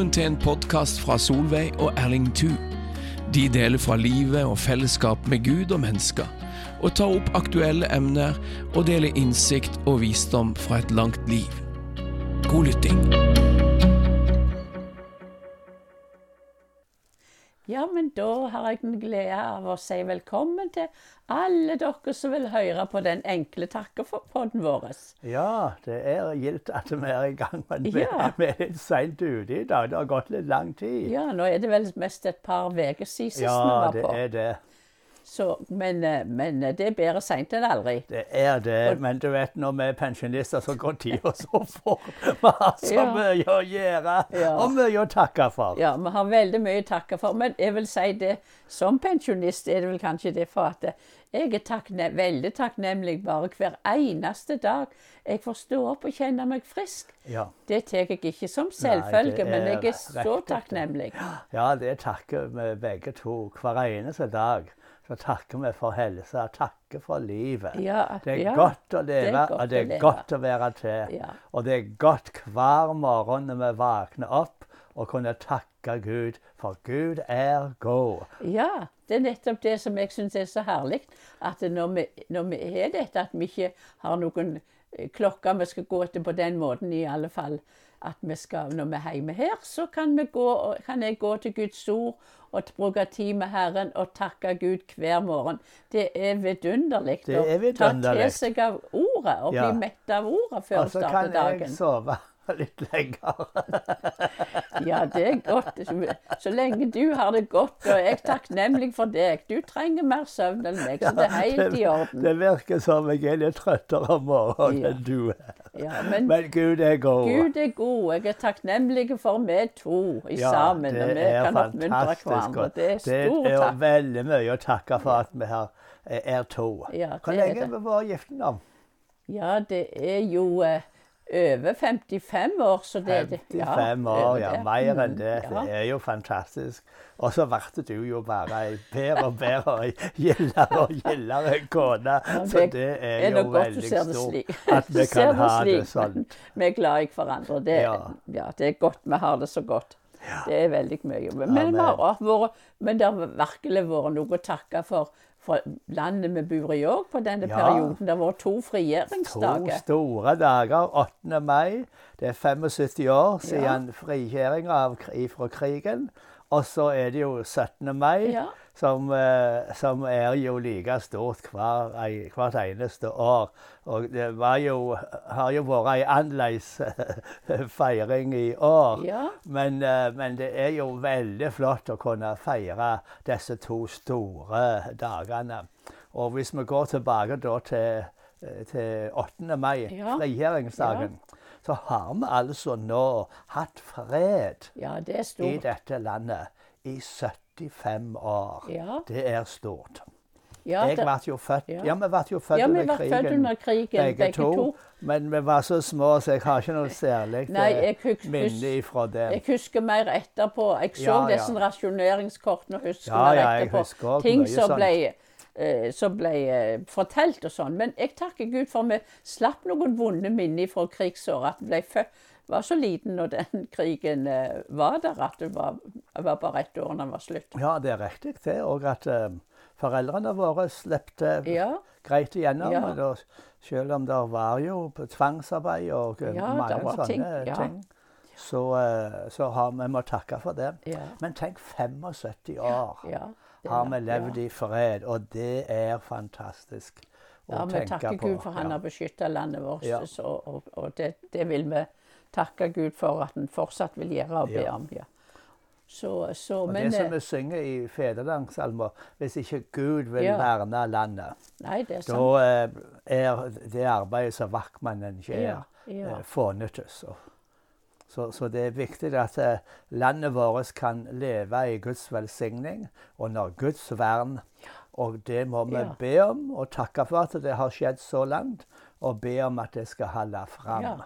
Velkommen til en podkast fra Solveig og Erling Thu. De deler fra livet og fellesskap med Gud og mennesker, og tar opp aktuelle emner og deler innsikt og visdom fra et langt liv. God lytting. Ja, men da har jeg den glede av å si velkommen til alle dere som vil høre på den enkle takkepodden vår. Ja, det er gildt at vi er i gang, men vi, Ja. er litt seint ute i dag. Det har gått litt lang tid. Ja, nå er det vel mest et par uker siden ja, vi Ja, det på. er det. Så, men, eh, men det er bedre seint enn aldri. Det er det. Men du vet, når vi er pensjonister, så går tida så fort. Vi har så Ja. mye å gjøre Ja. og mye å takke for. Ja, vi har veldig mye å takke for. Men jeg vil si det, som pensjonist er det vel kanskje det for at jeg er takkne veldig takknemlig bare hver eneste dag jeg får stå opp og kjenne meg frisk. Ja. Det tar jeg ikke som selvfølge, men jeg er så det. takknemlig. Ja, det takker vi begge to hver eneste dag. Så takker vi for helse, takker for livet. Ja, Det er ja, godt å det er leve, godt og det er godt å være til. Ja. Og det er godt hver morgen når vi våkner opp og kunne takke Gud, for Gud er god. Ja, det er nettopp det som jeg syns er så herlig. At når vi, når vi er dette, at vi ikke har noen klokke klokker vi skal gå etter på den måten, i alle fall. At vi skal, når vi er hjemme her, så kan, vi gå, kan jeg gå til Guds ord og bruke tid med Herren og takke Gud hver morgen. Det er vidunderlig er å ta til seg av ordet og Ja. bli mett av ordet før Og en så starter kan jeg sove litt lenger. Ja, det er godt. Så lenge du har det godt, og jeg er takknemlig for deg. Du trenger mer søvn enn meg, så det er helt i orden. Det virker som jeg er litt trøttere om morgenen Ja. enn du er. Ja, men Men Gud er god. Gud er god. Jeg er takknemlig for vi to i Ja, sammen. Og vi kan oppmuntre hverandre. Det er stor Det er takk. veldig mye å takke for at vi er to. Ja, Hvor lenge det. har vi vært gift nå? Ja, det er jo eh, over 55 år, så det er det. 55 år, ja. Mer enn Mm, det. Ja. Det er jo fantastisk. Og så ble du jo bare ei bedre og bedre og gildere og gildere kone. Så det er jo veldig stort at vi kan ha det sånn. Vi er glad i hverandre. Det, ja. Ja. det er godt vi har det så godt. Det er veldig mye. Men, men det har virkelig vært noe å takke for, for landet vi bor i òg, på denne Ja. perioden. Det har vært to To store dager. 8. mai. Det er 75 år siden ja. av fra krigen. Og så er det jo 17. mai, Ja. Som, eh, som er jo like stort hver, hvert eneste år. Og det var jo, har jo vært ei annerledes feiring i år. Ja. Men, eh, men det er jo veldig flott å kunne feire disse to store dagene. Og hvis vi går tilbake til, eh, til 8. mai, Ja. frigjøringsdagen, så har vi altså nå hatt fred ja, det i dette landet i 75 år. Ja. Det er stort. Ja, Jeg ble jo født Ja. Vi ble jo født under krigen, født under krigen, begge to. Men vi var så små, så jeg har ikke noe særlig eh, minne ifra det. Jeg husker mer etterpå. Jeg så Ja, ja. disse rasjoneringskortene og husker Ja, mer etterpå. husker Ting som ble, uh, som ble uh, fortalt og sånn. Men jeg takker Gud for vi slapp noen vonde minner fra krigsåret. At vi ble født var så liten når den krigen eh, var der, at det var, var bare ett år når den var slutt. Ja, det er riktig det. Og at uh, foreldrene våre slepte Ja, greit igjennom. Ja. og da- Selv om det var jo tvangsarbeid og eh, Ja, mange sånne ting, ting, så, uh, så har vi må takke for det. Men tenk 75 år har vi levd i fred, og det er fantastisk Ja, vi takker. Gud for han har beskytta landet vårt. Så, og og det, det vil vi takke Gud for at han fortsatt vil gjøre og be om. Ja. Så, så, Og men det som eh, vi synger i fedrelandssalmer, hvis ikke Gud vil Ja. verne landet, Nei, det er da eh, er det arbeidet som vaktmannen gjør, Ja, ja. eh, fornyttes. Så, så det er viktig at eh, landet vårt kan leve i Guds velsigning under Guds vern. Og det må vi be om, og takke for at det har skjedd så langt, og be om at det skal holde fram.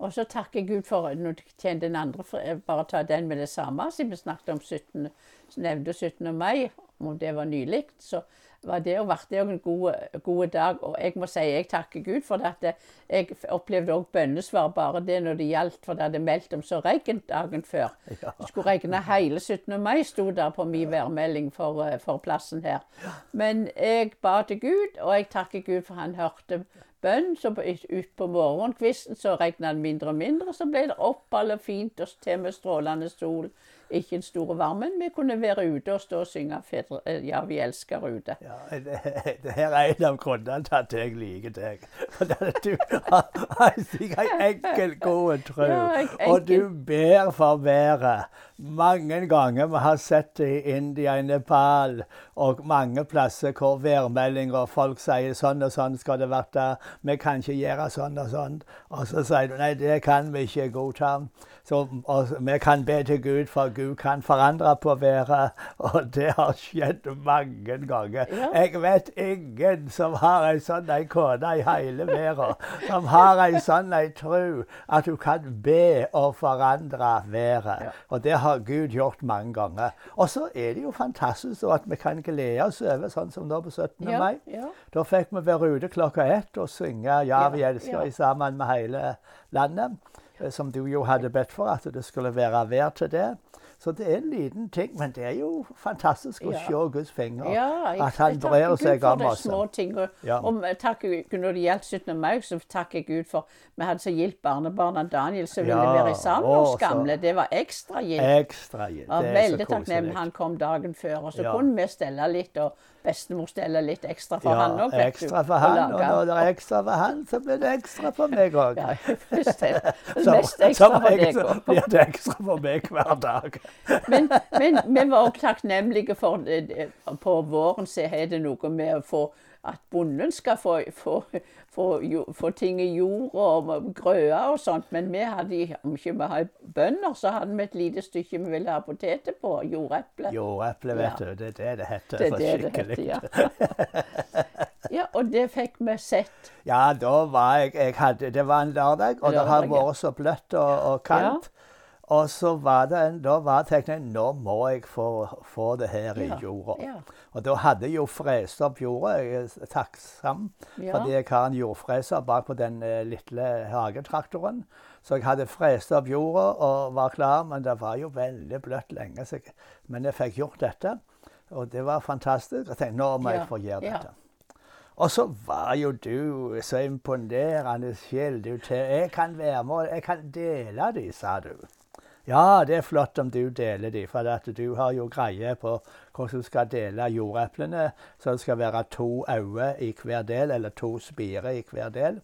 Og så takker Gud for Nå tjente den andre, jeg bare ta den med det samme, siden vi snakket om 17, nevnte 17. mai. om det var nylig, så var det, ble det en god, god dag. Og jeg må si jeg takker Gud for det. at Jeg opplevde òg bønnesvar bare det når det gjaldt, for det hadde meldt om så regn dagen før. Det skulle regne hele 17. mai, sto der på min værmelding for, eh, for plassen her. Men jeg ba til Gud, og jeg takker Gud for han hørte bønn. Så utpå morgenkvisten så regna det mindre og mindre. Så ble det opphold og fint og til med strålende sol ikke den store varme, men vi kunne være ute og stå og synge eh, 'Ja, vi elsker ute'. Ja, det, det her er en av grunnene til at jeg liker deg. Du har en enkel, god tro. Og du ber for været. Mange ganger vi har sett det i India, i Nepal og mange plasser hvor værmeldinger og folk sier sånn og sånn skal det være. Vi kan ikke gjøre sånn og sånn. Og så sier du nei, det kan vi ikke godta. Så, vi kan be til Gud, for Gud kan forandre på været. Og det har skjedd mange ganger. Ja. Jeg vet ingen som har ei sånn ei kone i hele verden, som har ei sånn ei tro at du kan be og forandre været. Ja. Og det har Gud gjort mange ganger. Og så er det jo fantastisk at vi kan glede oss over, sånn som nå på 17. Ja. mai. Da fikk vi være ute klokka ett og synge 'Ja, vi elsker' sammen med hele landet. Eh, som du jo hadde bedt for, at det skulle være vær til det. Så det er en liten ting, men det er jo fantastisk å ja. se Guds fingre. Ja, at han brer seg om oss. Små ting. Og, ja. og takk, når det gjaldt 17. mai, så takker jeg Gud for vi hadde så gildt barnebarna Daniel som ville ja. være sammen med oss gamle. Det var ekstra gildt. Ekstra gildt. Veldig takknemlig. Han kom dagen før, og så kunne vi stelle litt. og bestemor steller litt ekstra for ja, han òg. Ekstra for han, og når det er ekstra for han, så blir det ekstra for meg òg. Ja, mest ekstra for deg òg. blir det ekstra for meg hver dag. men, men vi var òg takknemlige for På våren så har det noe med å få at bonden skal få, få, få, få ting i jord og grøde og sånt. Men vi hadde, om ikke vi hadde bønder, så hadde vi et lite stykke vi ville ha poteter på. Jordeple. Jordeple, vet ja. du. Det er det det heter. Det er det det heter, ja. ja. Og det fikk vi sett. Ja, da var jeg, jeg hadde, Det var en lørdag, og det har vært så bløtt og, og kaldt. Og så var det en, da var tenkningen nå må jeg få, få det her i jorda. Ja. Og da hadde jeg jo frest opp jorda. Jeg er takksom ja. fordi jeg har en jordfreser bak på den eh, lille hagetraktoren. Så jeg hadde frest opp jorda og var klar, men det var jo veldig bløtt lenge. Jeg, men jeg fikk gjort dette, og det var fantastisk. Jeg tenkte nå må jeg få gjøre dette. Og så var jo du så imponerende sjel. Jeg kan være med, jeg kan dele de, sa du. Ja, det er flott om du deler de, for du har jo greie på hvordan du skal dele jordeplene. Så det skal være to øyne i hver del, eller to spirer i hver del.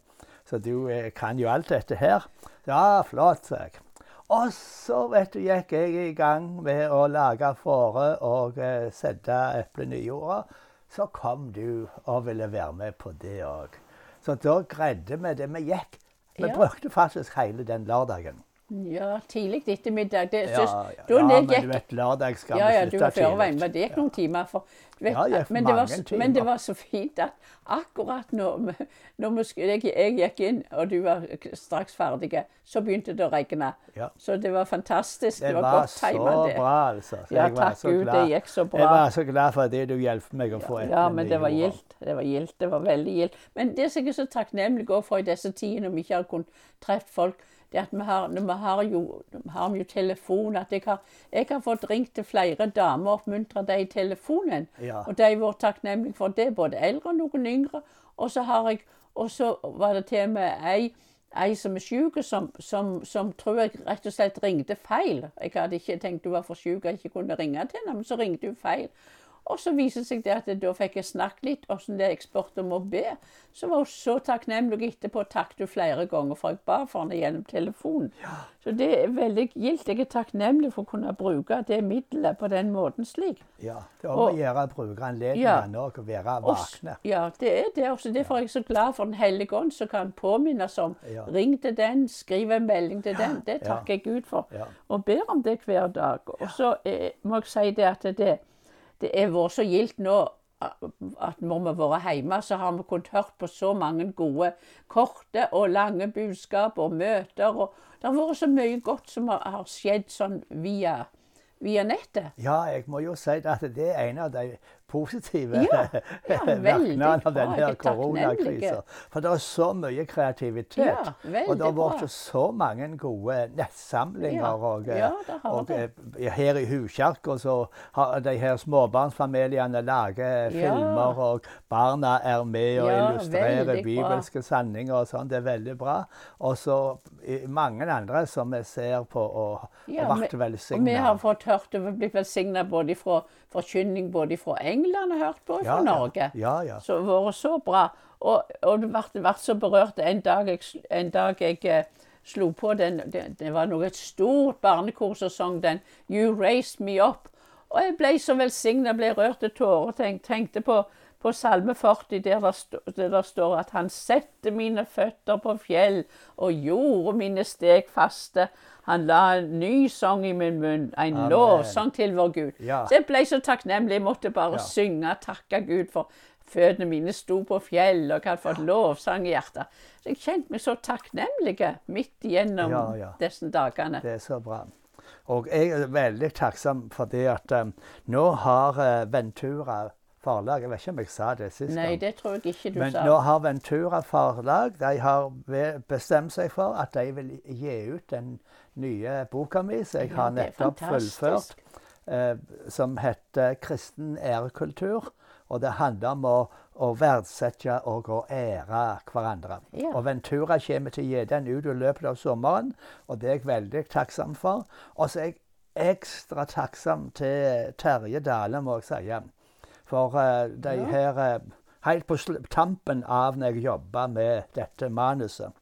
Så du eh, kan jo alt dette her. Ja, flott, sa jeg. Og så vet du, gikk jeg i gang med å lage fåre og eh, sette eplene i jorda. Så kom du og ville være med på det òg. Så da greide vi det. Vi gikk. Vi ja. brukte faktisk hele den lørdagen. Ja, tidlig ettermiddag. Det, ja, ja, ja, men du vet, lørdag skal ja, ja, vi slutte tidlig. Men det gikk noen timer. For, vet, ja, det men, det var, timer. men det var så fint at akkurat når, når jeg, jeg, gikk inn, og du var straks ferdig, så begynte det å regne. Ja. Så det var fantastisk. Det, det var, var godt timet. Det var så bra, altså. Så ja, takk Gud, det gikk så bra. Jeg var så glad for det du hjalp meg å få etter. Ja, men det var gildt. Det var gildt. Det var veldig gildt. Men det som jeg er så takknemlig for i disse tidene, om vi ikke har kunnet treffe folk det at vi har, vi har, jo, har jo telefon. at jeg har, jeg har, fått ringt til flere damer og oppmuntra dem i telefonen. Ja. Og de har vært takknemlige for det, både eldre og noen yngre. Og så, har jeg, og så var det til og med ei, ei som er syk, som, som, som, tror jeg rett og slett ringte feil. Jeg hadde ikke tenkt hun var for syk og ikke kunne ringe til henne, men så ringte hun feil. Og så viser det seg det at da fikk jeg snakket litt hvordan det er eksport om å be. Så var hun så takknemlig, og etterpå takket hun flere ganger for jeg ba for henne gjennom telefonen. Ja. Så det er veldig gildt. Jeg er takknemlig for å kunne bruke det middelet på den måten slik. Ja, det er om å gjøre å bruke ja, være våkne. Ja, det er det. Også derfor er jeg så glad for Den hellige ånd, som kan påminnes om ja. ring til den, skriv en melding til den. Det takker jeg Gud for. Og ber om det hver dag. Og så eh, må jeg si det at det det er vært så gildt nå at når vi har vært hjemme, så har vi kunnet hørt på så mange gode korte og lange budskap og møter. og Det har vært så mye godt som har skjedd sånn via via nettet. Ja, jeg må jo si at det er en av de positive ja, ja, merknadene av denne koronakrisa. For det er så mye kreativitet. Ja, og det har vært så mange gode nettsamlinger. og, og eh, her i Huskjerka så har de her småbarnsfamiliene laget filmer, og barna er med og illustrerer bibelske sanninger og sånn. Det er veldig bra. Og så mange andre som vi ser på og har vært velsigna. Og vi har fått hørt og blitt velsigna både fra forkynning både fra England og hørt på, fra Norge. Ja, ja. Så har vært så bra. Og, og det ble, ble så berørt en dag jeg, en dag jeg eh, slo på den det, det, var noe et stort barnekor som sang den 'You Raised Me Up'. Og jeg ble så velsigna, ble rørt til tårer. Tenk, tenkte på, på Salme 40, der det, stå, der det står at 'Han sette mine føtter på fjell og gjorde mine steg faste'. Han la en ny sang i min munn, en Amen. lovsang til vår Gud. Ja. Så jeg ble så takknemlig. Jeg måtte bare ja. synge og takke Gud for føttene mine sto på fjell, og jeg hadde fått lovsang i hjertet. Så jeg kjente meg så takknemlig midt igjennom ja, disse dagene. Det er så bra. Og jeg er veldig takksom for det at um, nå har uh, Ventura forlag Jeg vet ikke om jeg sa det sist Nei, det tror jeg ikke du Men sa. nå har Ventura forlag de har bestemt seg for at de vil gi ut den nye boka mi, som jeg har nettopp fullført, eh, som heter 'Kristen ærekultur'. Og det handler om å, å verdsette og å ære hverandre. Ja. Og Ventura kommer til å gi den ut i løpet av sommeren, og det er jeg veldig takksom for. Og så er jeg ekstra takksom til Terje Dale, må jeg si. For uh, de ja. her uh, Helt på tampen av når jeg jobba med dette manuset,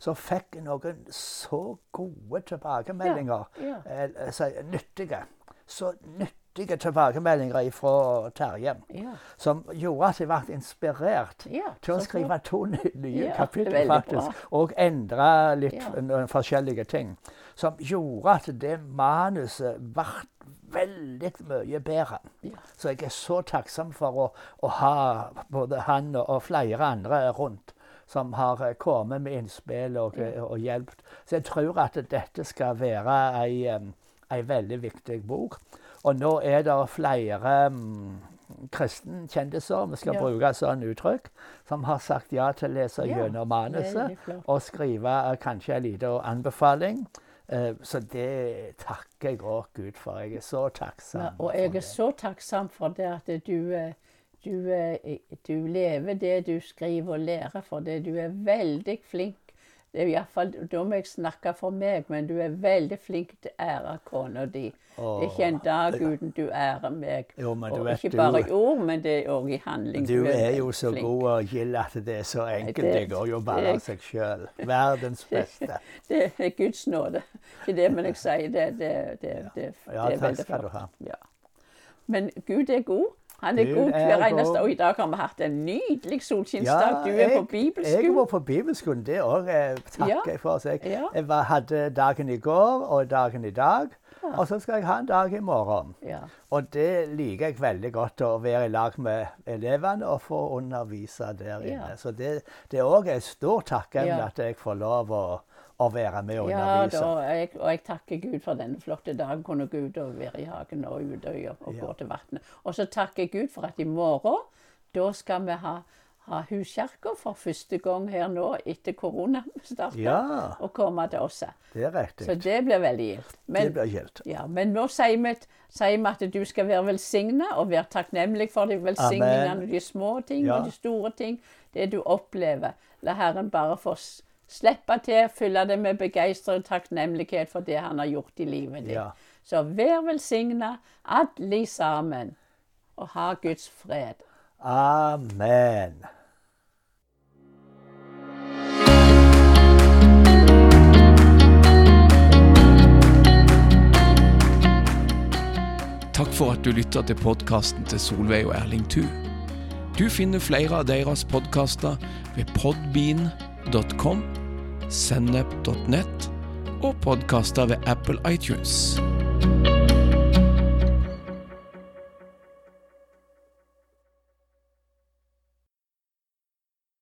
så fikk jeg noen så gode tilbakemeldinger. Ja, ja. Eh, så nyttige. Så nyttige tilbakemeldinger fra Terje. Ja. Som gjorde at jeg ble inspirert til å skrive to nye kapitler, faktisk. Og endre litt forskjellige ting. Som gjorde at det manuset ble veldig mye bedre. Så jeg er så takksom for å, å ha både han og, og flere andre rundt som har eh, kommet med innspill og, ja. og hjulpet. Så jeg tror at dette skal være ei, ei veldig viktig bok. Og nå er det flere um, kristenkjendiser, vi skal ja. bruke sånn uttrykk, som har sagt ja til å lese ja, gjennom manuset og skrive uh, kanskje en liten anbefaling. Uh, så det takker jeg òg Gud for. Jeg er så takksom. Ja, og jeg er så takksom for det at du uh, du, eh, du, lever det du skriver og lærer for det. Du er veldig flink. Det er iallfall fall, Da må jeg snakke for meg, men du er veldig flink til å ære kona di. det er ikke en dag uten du ærer meg. Jo, og vet, ikke bare i ord, men det er òg i handling. Du, du er, er, jo så flink. god og gild at det er så enkelt. Det, det går jo bare av seg sjøl. Verdens beste. Det, er Guds nåde. Ikke det, men jeg sier det. Det, det, det, ja, det er veldig flott. Ja. Men Gud er god. Han er god hver eneste Og i dag har vi hatt en nydelig solskinnsdag. Ja, du er jeg, på bibelskolen. Jeg var på bibelskolen. Det òg takker jeg ja. for. Så jeg, ja. jeg var, hadde dagen i går og dagen i dag. Og så skal jeg ha en dag i morgen. Og det liker jeg veldig godt, å være i lag med elevene og få undervise der inne. Så det, det er òg et stort takkemne at jeg får lov å å være med og undervise. Ja, da, jeg, og jeg takker Gud for denne flotte dagen. Kunne gå ut og være i hagen og ute og, og ja. gå til vannet. Og så takker jeg Gud for at i morgen da skal vi ha, ha huskirka for første gang her nå etter korona starta. Ja. Og komme til oss. Det er riktig. Så det blir veldig gildt. Det blir gildt. Ja, men nå sier vi, at du skal være velsigna og være takknemlig for de velsigningene, de små ting ja. og de store ting. Det du opplever. La Herren bare få Slippe til, fylle det med begeistring og takknemlighet for det han har gjort i livet ditt. Ja. Så vær velsigna, alle sammen, og ha Guds fred. Amen. Takk for at du lytter til podkasten til Solveig og Erling Thu. Du finner flere av deres podkaster ved podbean.com sennep.net og podkaster ved Apple iTunes.